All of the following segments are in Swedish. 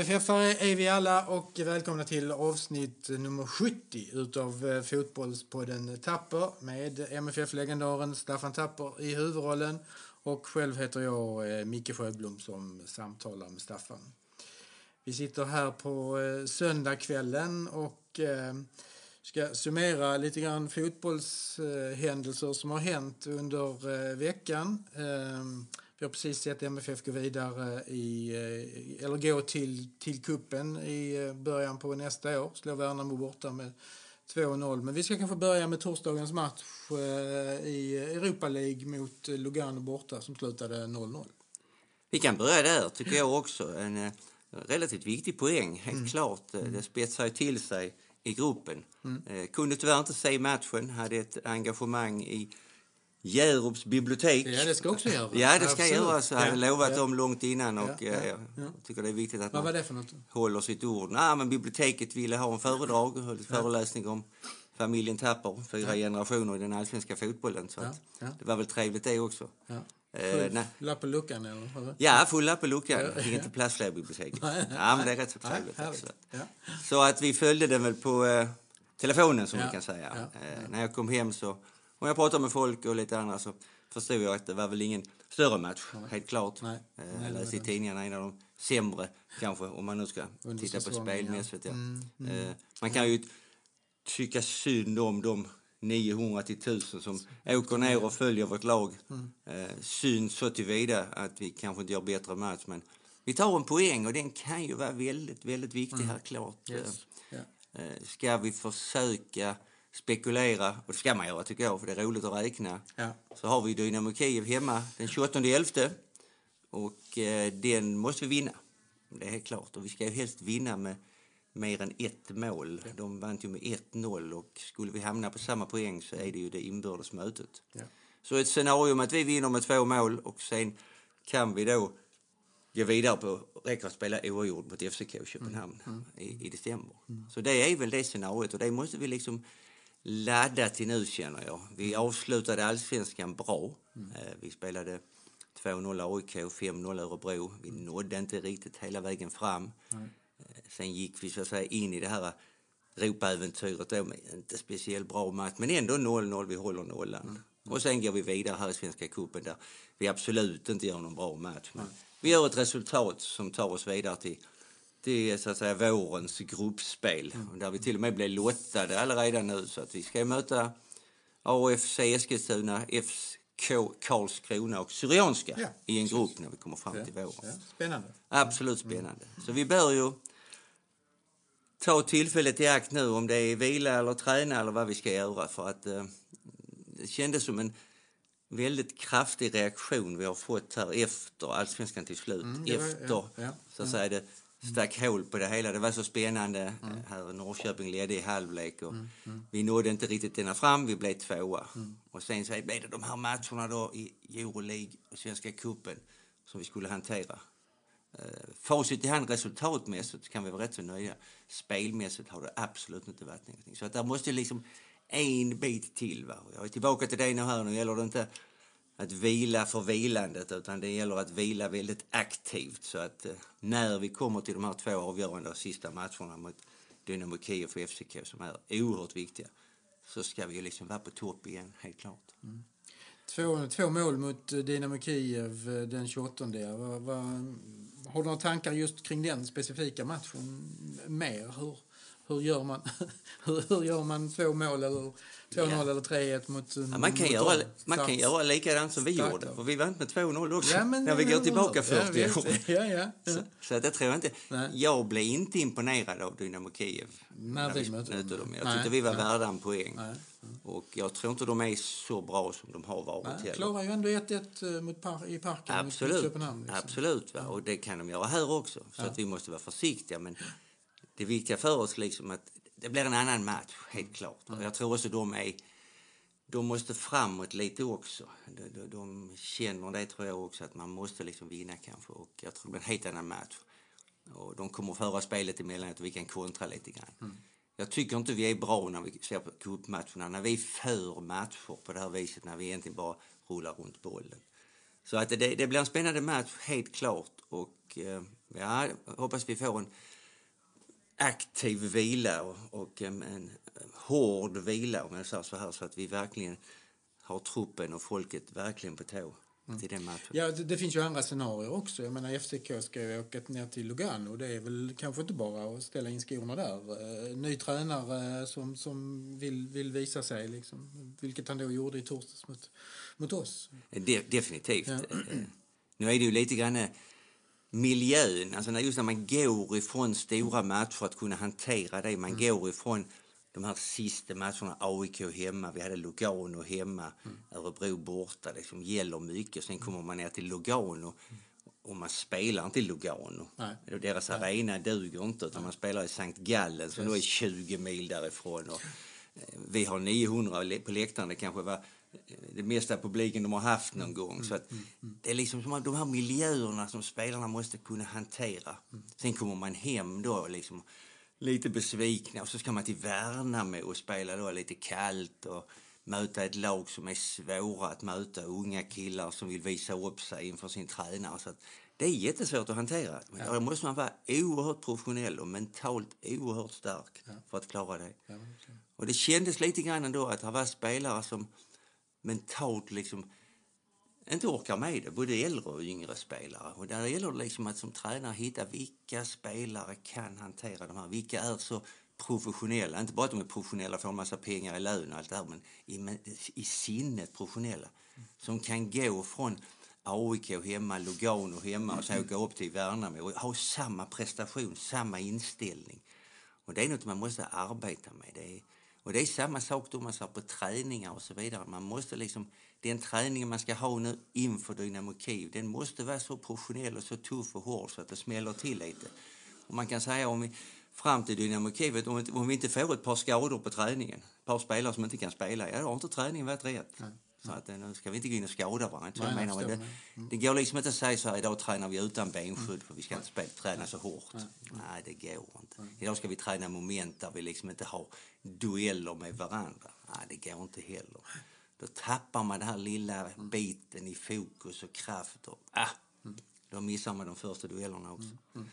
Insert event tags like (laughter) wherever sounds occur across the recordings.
MFF-are är vi alla och välkomna till avsnitt nummer 70 utav eh, Fotbollspodden Tapper med MFF-legendaren Staffan Tapper i huvudrollen och själv heter jag eh, Micke Sjöblom som samtalar med Staffan. Vi sitter här på eh, söndagskvällen och ska summera lite grann fotbollshändelser som har hänt under veckan. Ehm, vi har precis sett MFF gå vidare i, eh, eller gå till, till kuppen i eh, början på nästa år. Slå Värnamo borta med 2-0. Men vi ska kanske börja med torsdagens match eh, i Europa League mot Lugano borta som slutade 0-0. Vi kan börja där tycker jag också. En relativt viktig poäng, helt mm. klart. Mm. Det spetsar till sig i gruppen. Mm. Kunde tyvärr inte se matchen, hade ett engagemang i Hjärups bibliotek. Ja, det ska också göras. Ja, det ska göras. Jag hade ja, lovat ja. dem långt innan och ja, ja, jag tycker det är viktigt att Vad man var det för något? håller sitt ord. Nej, men biblioteket ville ha en föredrag, höll en föreläsning om familjen Tapper, fyra generationer i den allsvenska fotbollen. Så det var väl trevligt det också. Full eh, lapp på luckan eller? Ja, full lapp på luckan. Jag fick inte plats fler biblioteket. ja, men det är rätt så trevligt. Ja, så att vi följde den väl på eh, telefonen som vi kan säga. Eh, när jag kom hem så om jag pratar med folk och lite andra så förstod jag att det var väl ingen större match, Nej. helt klart. Nej. Eh, jag läste i tidningarna en av de sämre kanske, om man nu ska Under titta på spelmässigt. Ja. Mm, mm. Eh, man kan ju tycka synd om de 900 till 1000 som åker ner och följer vårt lag. Mm. Eh, synd så tillvida att vi kanske inte gör bättre match, men vi tar en poäng och den kan ju vara väldigt, väldigt viktig mm. här klart. Yes. Yeah. Ska vi försöka spekulera, och det ska man göra tycker jag, för det är roligt att räkna. Ja. Så har vi Dynamo Kiev hemma den 28 11 och eh, den måste vi vinna. Det är helt klart. Och vi ska ju helst vinna med mer än ett mål. Ja. De vann ju med 1-0 och skulle vi hamna på samma poäng så är det ju det inbördes mötet. Ja. Så ett scenario att vi vinner med två mål och sen kan vi då gå vidare på, räcker att spela oavgjort mot FCK Köpenhamn mm. Mm. I, i december. Mm. Så det är väl det scenariot och det måste vi liksom laddat till nu känner jag. Vi avslutade allsvenskan bra. Mm. Vi spelade 2-0 AIK, 5-0 Örebro. Vi nådde inte riktigt hela vägen fram. Mm. Sen gick vi så att säga in i det här Europaäventyret då med inte speciellt bra match, men ändå 0-0, vi håller nollan. Mm. Och sen går vi vidare här i Svenska cupen där vi absolut inte gör någon bra match. Men vi gör ett resultat som tar oss vidare till det är så att säga vårens gruppspel. Mm. Där vi till och med blev lottade redan nu så att vi ska möta AFC Eskilstuna, FK Karlskrona och Syrianska ja, i en grupp när vi kommer fram ja, till våren. Ja, spännande. Absolut mm. spännande. Mm. Så vi bör ju ta tillfället i akt nu om det är vila eller träna eller vad vi ska göra för att eh, det kändes som en väldigt kraftig reaktion vi har fått här efter allsvenskan till slut. Mm, efter, så att säga, det stack hål på det hela. Det var så spännande. Mm. Här Norrköping ledde i halvlek och mm. Mm. vi nådde inte riktigt ända fram. Vi blev tvåa. Mm. Och sen så blev det de här matcherna då i Euroleague och Svenska cupen som vi skulle hantera. Uh, facit i hand resultatmässigt kan vi vara rätt så nöjda. Spelmässigt har det absolut inte varit någonting. Så att där måste liksom en bit till. Va? Jag är tillbaka till det nu här. Nu gäller det inte att vila för vilandet utan det gäller att vila väldigt aktivt så att eh, när vi kommer till de här två avgörande och sista matcherna mot Dynamo Kiev och FCK som är oerhört viktiga så ska vi liksom vara på topp igen, helt klart. Mm. Två, två mål mot eh, Dynamo Kiev eh, den 28. Vad, vad, har du några tankar just kring den specifika matchen mer? Hur, hur, gör, man, (laughs) hur, hur gör man två mål eller 2-0 ja. eller 3-1 mot... Ja, man kan, mot göra, man kan göra likadant som vi Starkt. gjorde, för vi vann med 2-0 också. Ja, men, när vi går tillbaka 40 år. Ja, ja, ja. Så, så tror jag inte. Nej. Jag blev inte imponerad av Dynamo Kiev. När vi mötte dem. dem. Jag tyckte vi var värda en poäng. Nej. Och jag tror inte de är så bra som de har varit. Nej, klarar ju ändå 1-1 eh, mot par, i parken Absolut. mot Köpenhamn. Liksom. Absolut, va? och det kan de göra här också. Så att vi måste vara försiktiga. Men (gasps) det viktiga för oss liksom att det blir en annan match, helt klart. Mm. Jag tror också de är de måste framåt lite också. De, de, de, känner det tror jag också att man måste liksom vinna kanske och jag tror det blir en helt annan match. Och de kommer föra spelet emellanåt och vi kan kontra lite grann. Mm. Jag tycker inte vi är bra när vi ser på cupmatcherna, när vi för matcher på det här viset, när vi egentligen bara rullar runt bollen. Så att det, det blir en spännande match, helt klart. Och och eh, ja, hoppas vi får en aktiv vila och, och en, en hård vila om jag säger så här så att vi verkligen har truppen och folket verkligen på tå till den matchen. Ja, det, det, finns ju andra scenarier också. Jag menar FCK ska ju åka ner till Lugano. Det är väl kanske inte bara att ställa in skorna där. Uh, ny tränare som, som vill, vill visa sig, liksom. vilket han då gjorde i torsdags mot, mot oss. De, definitivt. Ja. Nu är det ju lite grann miljön, alltså just när man går ifrån stora matcher för att kunna hantera det. Man mm. går ifrån de här sista matcherna, AIK hemma, vi hade Lugano hemma, mm. Örebro borta, liksom gäller mycket. Sen kommer man ner till Lugano och man spelar inte i Lugano. Nej. Deras Nej. arena duger inte utan man spelar i Sankt Gallen som yes. då är 20 mil därifrån. Och, eh, vi har 900 på läktaren, det kanske var det mesta publiken de har haft någon gång. Mm, så att mm, mm. Det är liksom som de här miljöerna som spelarna måste kunna hantera. Mm. Sen kommer man hem då liksom lite besvikna och så ska man till Värnamo och spela då lite kallt och möta ett lag som är svåra att möta, unga killar som vill visa upp sig inför sin tränare. Så det är jättesvårt att hantera. Men ja. Då måste man vara oerhört professionell och mentalt oerhört stark ja. för att klara det. Ja, och det kändes lite grann ändå att det var spelare som mentalt liksom inte orkar med det, både äldre och yngre spelare. Och där gäller det liksom att som tränare hitta vilka spelare kan hantera de här, vilka är så professionella, inte bara att de är professionella och får en massa pengar i lön och allt det här, men i, i sinnet professionella. Som kan gå från AIK hemma, Lugano hemma och sen åka upp till Värnamo och ha samma prestation, samma inställning. Och det är något man måste arbeta med. Det är, och det är samma sak då man ser på träningar och så vidare. Man måste liksom den träningen man ska ha nu inför Dynamo Kiev, den måste vara så professionell och så tuff och hård så att det smäller till lite. Och man kan säga om vi, fram till Dynamo Kiev, om, om vi inte får ett par skador på träningen, ett par spelare som inte kan spela, ja då har inte träningen varit rätt. Nej. Så att, nu ska vi inte gå in och skada varandra. Nej, jag menar, det, mm. det går liksom inte att säga så här, idag tränar vi utan benskydd för vi ska inte spela, träna så hårt. Nej, Nej det går inte. Idag ska vi träna moment där vi liksom inte har dueller med varandra. Nej, det går inte heller. Då tappar man den här lilla biten i fokus och kraft. Och, ah, då missar man de första duellerna också. Mm. Mm.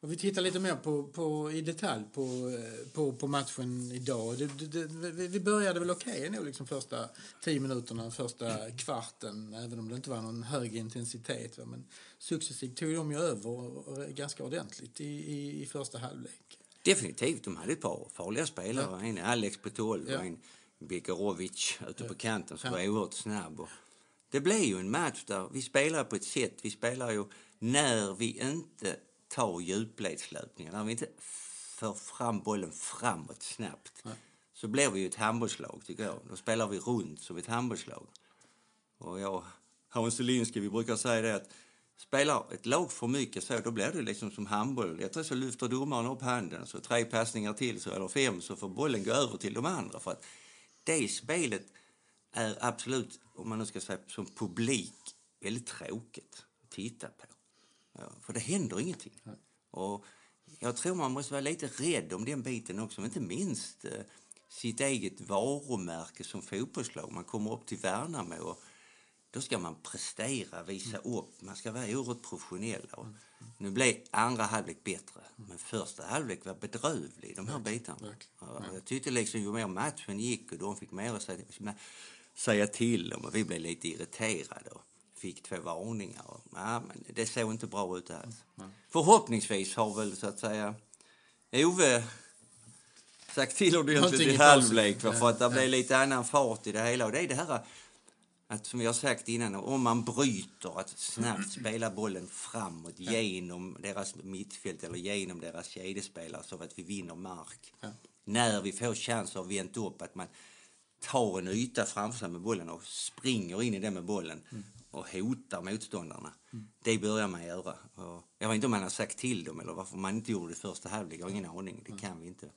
Och vi tittar lite mer på, på, i detalj på, eh, på, på matchen idag. Det, det, det, vi började väl okej okay, liksom första tio minuterna, första kvarten, även om det inte var någon hög intensitet. Men successivt tog de ju över ganska ordentligt i, i, i första halvlek. Definitivt, de hade ett par farliga spelare. Ja. En Alex på 12 ja. och en Bekarovic ute på kanten som var oerhört snabb. Och det blev ju en match där vi spelar på ett sätt, vi spelar ju när vi inte tar djupledslöpningar, när vi inte för fram bollen framåt snabbt, Nej. så blir vi ju ett handbollslag tycker jag. Då spelar vi runt som ett handbollslag. Och jag, Hans Ulinski, vi brukar säga det att spelar ett lag för mycket så, då blir det liksom som handboll. Jag tror så lyfter domaren upp handen, så tre passningar till, så, eller fem, så får bollen gå över till de andra. För att det spelet är absolut, om man nu ska säga som publik, väldigt tråkigt att titta på. För det händer ingenting. Och jag tror man måste vara lite rädd om den biten också, inte minst eh, sitt eget varumärke som fotbollslag. Man kommer upp till Värnamo och då ska man prestera, visa upp, man ska vara oerhört professionell. Och nu blev andra halvlek bättre, men första halvlek var bedrövlig, de här bitarna. Ja, jag tyckte liksom ju mer matchen gick och de fick mer att säga, säga till om och vi blev lite irriterade och fick två varningar. Ja, men det såg inte bra ut alls. Mm. Förhoppningsvis har väl så att säga Ove sagt till ordentligt i halvlek för, att det blev lite annan fart i det hela. Och det är det här att som vi har sagt innan, om man bryter, att snabbt spela bollen framåt ja. genom deras mittfält eller genom deras kedjespelare så att vi vinner mark. Ja. När vi får chans att vänta upp, att man tar en yta framför sig med bollen och springer in i den med bollen mm. Och hotar motståndarna. Mm. Det börjar man göra. Och jag vet inte om man har sagt till dem eller varför man inte gjorde det första halvlek, jag har ingen aning. Det kan vi inte.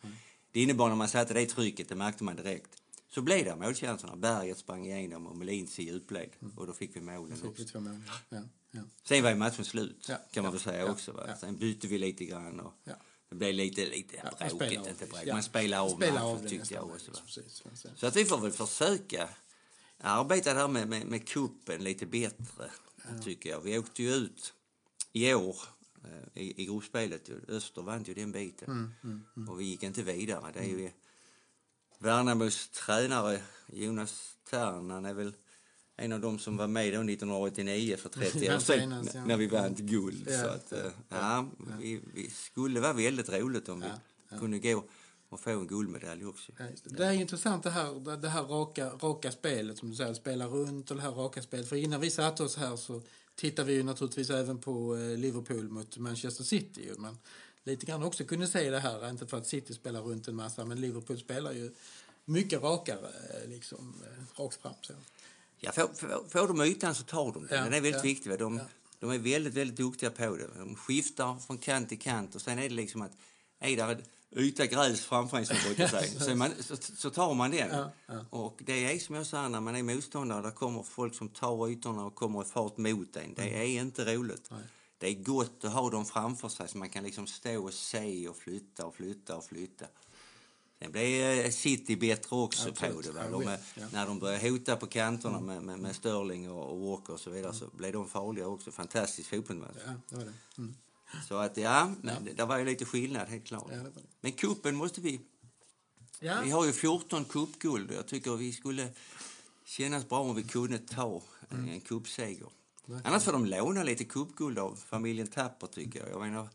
Det innebar när man satte det trycket, det märkte man direkt så blev det målchanserna. Berget sprang igenom och Melins i djupled. Mm. Och då fick vi målen fick också. Vi mål. ja. Ja. Sen var ju matchen slut, ja. kan man väl säga också. Va? Sen bytte vi lite grann. Och Det blev lite, lite ja, bråkigt, inte bråk. Man spelar av matchen, tyckte jag också. Precis, så att vi får väl försöka arbeta där med, med, med kuppen lite bättre, tycker jag. Vi åkte ju ut i år eh, i, i gruppspelet. Öster vann ju den biten. Mm, mm, mm. Och vi gick inte vidare. Det är ju Värnamos tränare Jonas Tern, han är väl en av dem som var med då 1989 för 30 år (laughs) sedan ja. när vi vann guld. Ja, så att, ja, ja, vi, vi, skulle vara väldigt roligt om vi kunde gå och få en guldmedalj också. det. det är intressant det här, det här raka, raka spelet som du säger, spela runt och det här raka spelet. För innan vi satte oss här så tittade vi ju naturligtvis även på eh, Liverpool mot Manchester City. Men lite grann också kunde se det här, inte för att City spelar runt en massa, men Liverpool spelar ju mycket rakare, eh, liksom, eh, rakt fram. Så. Ja, får, får, får de ytan så tar de den. Ja, den är väldigt ja, viktig. De, ja. de är väldigt, väldigt duktiga på det. De skiftar från kant till kant och sen är det liksom att är där yta gräs framför en som brukar säga, så, man, så, så, tar man den. Ja, ja. Och det är som jag sa, när man är motståndare, där kommer folk som tar ytorna och kommer i fart mot en. Det mm. är inte roligt. Nej. Det är gott att ha dem framför sig så man kan liksom stå och se och flytta och flytta och flytta. Sen blev eh, City bättre också Absolut. på det. De, ja. När de började hota på kanterna mm. med, med, med Sterling och, och Walker och så vidare mm. så blev de farliga också. Fantastisk fotbollsmatch. Ja, det var det. Mm. Så att ja, ja. Det, det var ju lite skillnad helt klart. Ja, Men kuppen måste vi... Ja. Vi har ju 14 cupguld och jag tycker vi skulle kännas bra om vi kunde ta mm. en cupseger. Annars får de låna lite cupguld av familjen Tapper tycker jag. Jag menar,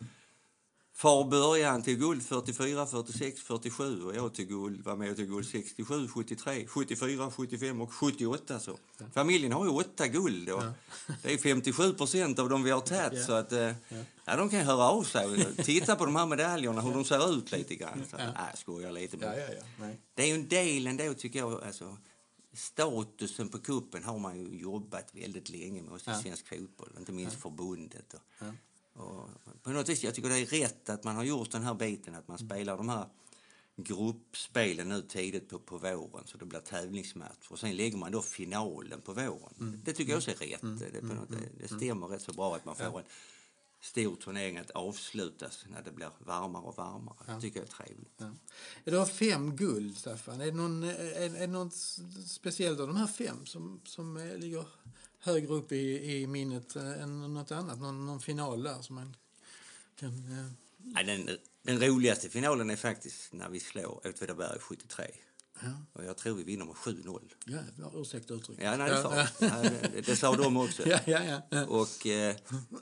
Far började, han tog guld 44, 46, 47 och jag tog guld, var med tog guld 67, 73, 74, 75 och 78. Så. Ja. Familjen har ju åtta guld och ja. det är 57 procent av dem vi har tagit. Ja. Så att, eh, ja. de kan höra av sig och titta på de här medaljerna, hur de ser ut lite grann. Så, ja. Nej, skojar lite. Men Det är ju en del ändå tycker jag. Alltså, statusen på kuppen har man ju jobbat väldigt länge med i svensk fotboll, inte minst förbundet. Och, och på något vis, jag tycker det är rätt att man har gjort den här biten, att man spelar de här gruppspelen nu tidigt på, på våren så det blir tävlingsmatch. Och sen lägger man då finalen på våren. Mm. Det tycker jag också är rätt. Mm. Det, på något, mm. det stämmer rätt så bra att man får en stor turnering att avslutas när det blir varmare och varmare. Ja. Det tycker jag är trevligt. Ja. Du har fem guld, Staffan. Är det, någon, är, är det något speciellt av de här fem som, som ligger högre upp i, i minnet eh, än något annat? Någon, någon final där som man kan... Eh... Nej, den, den roligaste finalen är faktiskt när vi slår Åtvidaberg 73. Ja. Och jag tror vi vinner med 7-0. Ja, ursäkta uttrycket. Ja, nej, det, sa, ja. det, det sa de också. (laughs) Ja, ja, ja. Och eh,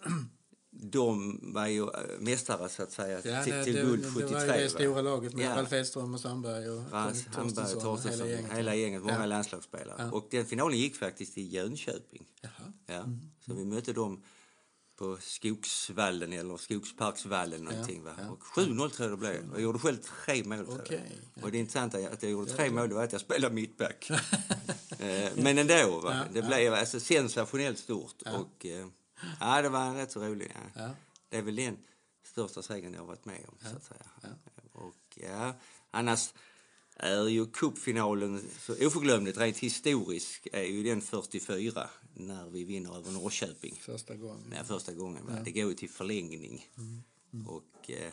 (clears throat) de var ju eh, mästare så att säga ja, till, till guld 73. Det var ju det stora laget med ja. Ralf Edström och Sandberg och Rans, Torstensson, Torstensson, hela. Hela gänget många ja. landslagsspelare. Ja. Och den finalen gick faktiskt i Jönköping. Jaha. Ja. Mm. Så vi mötte dem på Skogsvallen eller Skogsparksvallen någonting. Ja, ja. Och 7-0 tror jag det blev. Jag gjorde själv tre mål. Okay. Och det intressanta att jag gjorde tre mål var att jag spelade mittback. (laughs) Eh, men ändå, va? det blev alltså sensationellt stort. Och, eh, ja, det var rätt så roligt. Ja. Det är väl den största segern jag varit med om. Så att säga. Och, ja, annars är ju cupfinalen så oförglömligt rent historiskt är ju den 44 när vi vinner över Norrköping. Första gången. Ja, första gången. Ja. Det går ju till förlängning. Mm. Mm. Och eh,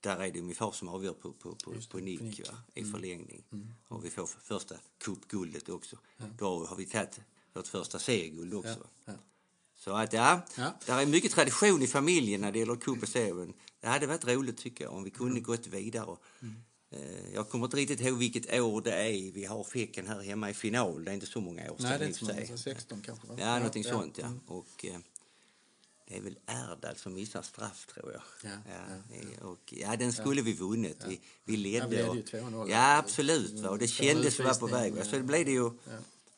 där är det min far som avgör på, på, på, på nick, nick. Va, i mm. förlängning. Mm. Och vi får första cupguldet också. Ja. Då har vi tagit vårt första serieguld också. Så att ja, ja, där är mycket tradition i familjen när det gäller och serien. Det hade varit roligt tycker jag om vi kunde mm. gått vidare. Mm. Eh, jag kommer inte riktigt ihåg vilket år det är vi har Fäcken här hemma i final. Det är inte så många år sedan. Nej, det är inte många, 16 kanske? Ja, ja någonting ja, sånt ja. Mm. Och, eh, det är väl Erdal som missar straff tror jag. Ja, ja, ja. Och, ja den skulle vi vunnit. Vi, vi ledde. Ja, vi ledde ju Ja, absolut. Va? Och det kändes som var på väg. Va? Så det blev det ju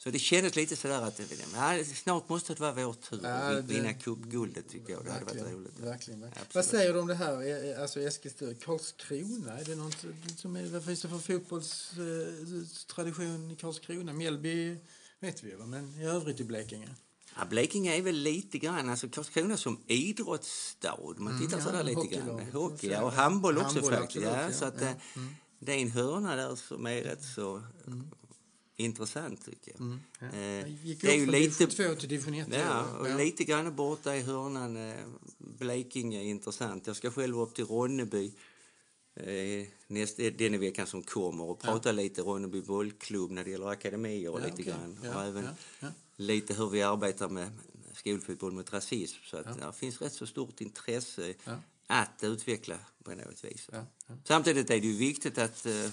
så det kändes lite sådär att ja, snart måste det vara vår tur ja, att vinna cupguldet tycker jag. Det hade varit roligt. Verkligen, verkligen. Vad säger du om det här, alltså Eskilstuna, Karlskrona? Är det något som är, vad finns det för fotbollstradition i Karlskrona? Mjällby vet vi ju, men i övrigt i Blekinge? Ja, Blekinge är väl lite grann, alltså Karlskrona som idrottsstad. Man tittar mm, ja, lite grann. Hockey ja, och handboll också handboll faktiskt. Ja, ja, så att. Eh, mm. Det är en hörna där som är rätt så mm intressant tycker jag. Mm, ja. eh, gick det är ju lite, två till division 1. Ja, och ja. lite grann borta i hörnan. Eh, Blekinge är intressant. Jag ska själv upp till Ronneby eh, näst, den veckan som kommer och prata ja. lite Ronneby bollklubb när det gäller akademier och ja, lite okay. grann. och även lite hur vi arbetar med skolfotboll mot rasism. Så att det finns rätt så stort intresse att utveckla på något vis. Samtidigt är det ju viktigt att uh,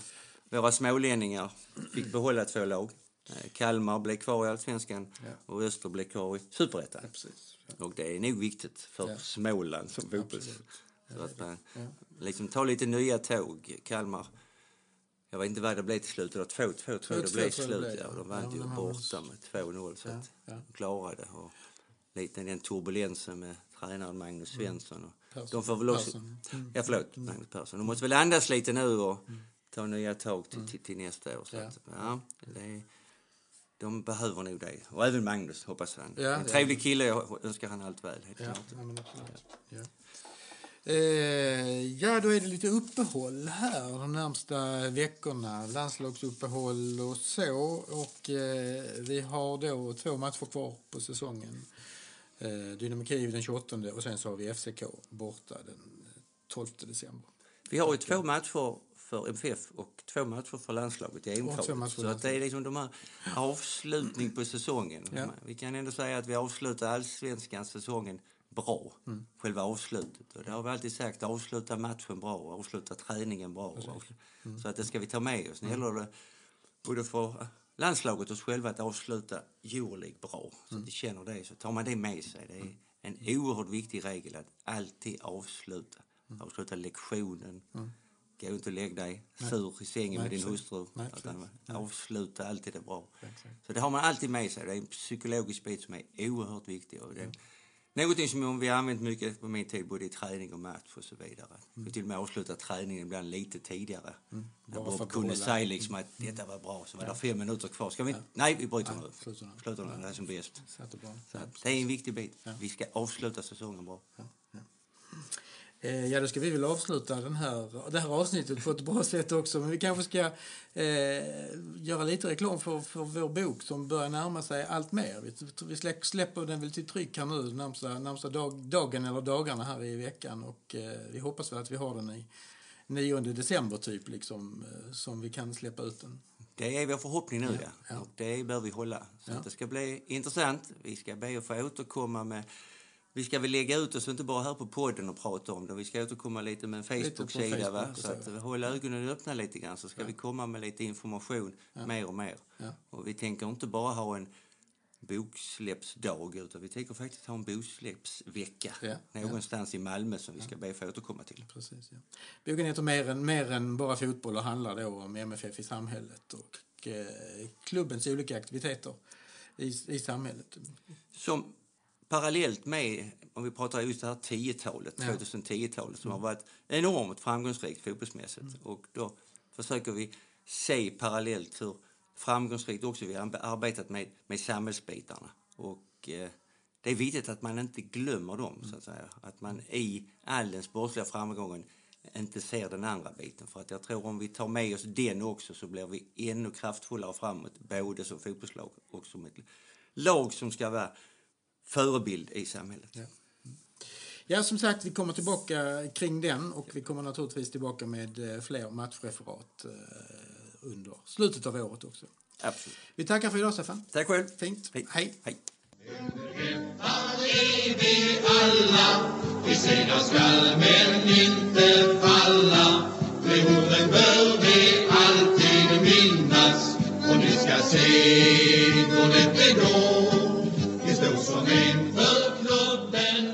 våra smålänningar fick behålla två lag. Uh, Kalmar blev kvar i Allsvenskan och Öster blev kvar i Superettan. Och det är nog viktigt för Småland som fotbolls... Så att man liksom tar lite nya tåg. Kalmar jag vet inte vad det blev till slut. 2-2 tror jag det blev till slut. Ja. De vann ju borta med 2-0 så att ja. de klarade. Och lite den turbulensen med tränaren Magnus mm. Svensson. Och de får väl också... Mm. Ja, förlåt, mm. Magnus Persson. De måste väl andas lite nu och mm. Ta nya tag till, till, till nästa år. Så ja. Att, ja, det, de behöver nog det. Och även Magnus, hoppas han. Ja, en trevlig kille, jag önskar han allt väl. Helt ja, klart. Ja, Eh, ja, då är det lite uppehåll här de närmsta veckorna. Landslagsuppehåll och så. Och eh, vi har då två matcher kvar på säsongen. Eh, Dynamo Kiev den 28 och sen så har vi FCK borta den 12 december. Vi har ju två matcher för MFF och två matcher för landslaget i EM Så att det är liksom de här avslutning på säsongen. Ja. Vi kan ändå säga att vi avslutar allsvenskan säsongen bra, mm. själva avslutet. Och det har vi alltid sagt, avsluta matchen bra, avsluta träningen bra. Mm. Så att det ska vi ta med oss. Nu mm. gäller det både för landslaget och oss själva att avsluta Euroleague bra. Så mm. att de känner det. Så tar man det med sig. Det är mm. en oerhört viktig regel att alltid avsluta. Mm. Avsluta lektionen. Mm. Gå inte och lägg dig sur i sängen Nej, med din hustru. Nej, utan avsluta alltid det bra. Så det har man alltid med sig. Det är en psykologisk bit som är oerhört viktig. Och den, Någonting som vi har använt mycket på min tid, både i träning och match och så vidare. Mm. Vi till och med avsluta träningen ibland lite tidigare. Mm. Där Bob kunde säga liksom att detta var bra, så var ja. det fem minuter kvar. Ska vi? Ja. Nej, vi bryter nu. Slutar nu, det är som bäst. Så det är en viktig bit. Ja. Vi ska avsluta säsongen bra. Ja. Eh, ja, då ska vi väl avsluta den här, det här avsnittet på ett bra sätt också. Men vi kanske ska eh, göra lite reklam för, för vår bok som börjar närma sig allt mer. Vi, vi släpper den väl till tryck här nu närmsta, närmsta dag, dagen eller dagarna här i veckan. Och eh, vi hoppas väl att vi har den i 9 december typ, liksom, eh, som vi kan släppa ut den. Det är vår förhoppning nu, ja. ja. Och det bör vi hålla. Så ja. det ska bli intressant. Vi ska be att få återkomma med vi ska väl lägga ut oss inte bara här på podden och prata om det. Vi ska återkomma lite med en Facebook-sida. Facebook så att hålla ögonen öppna lite grann så ska ja. vi komma med lite information ja. mer och mer. Ja. Och vi tänker inte bara ha en boksläppsdag utan vi tänker faktiskt ha en boksläppsvecka ja, någonstans ja. i Malmö som vi ska be få återkomma till. Precis, ja. Boken heter mer än, mer än bara fotboll och handlar då om MFF i samhället och eh, klubbens olika aktiviteter i, i samhället. Som parallellt med, om vi pratar just det här 10-talet, ja. 2010-talet som mm. har varit enormt framgångsrikt fotbollsmässigt. Mm. Och då försöker vi se parallellt hur framgångsrikt också vi har arbetat med, med samhällsbitarna. Och eh, det är viktigt att man inte glömmer dem, så att säga. Att man i all den sportsliga framgången inte ser den andra biten. För att jag tror om vi tar med oss den också så blir vi ännu kraftfullare framåt, både som fotbollslag och som ett lag som ska vara förebild i samhället. Ja. Ja, som sagt, vi kommer tillbaka kring den och vi kommer naturligtvis tillbaka med eh, fler matchreferat eh, under slutet av året också. Absolut. Vi tackar för idag, Stefan. Tack själv. Fint. Hej. Hej. Hej. vi alla, vi segrar skall men inte falla. De orden bör vi alltid minnas och ni ska se hur det går. Wenn wir Knoten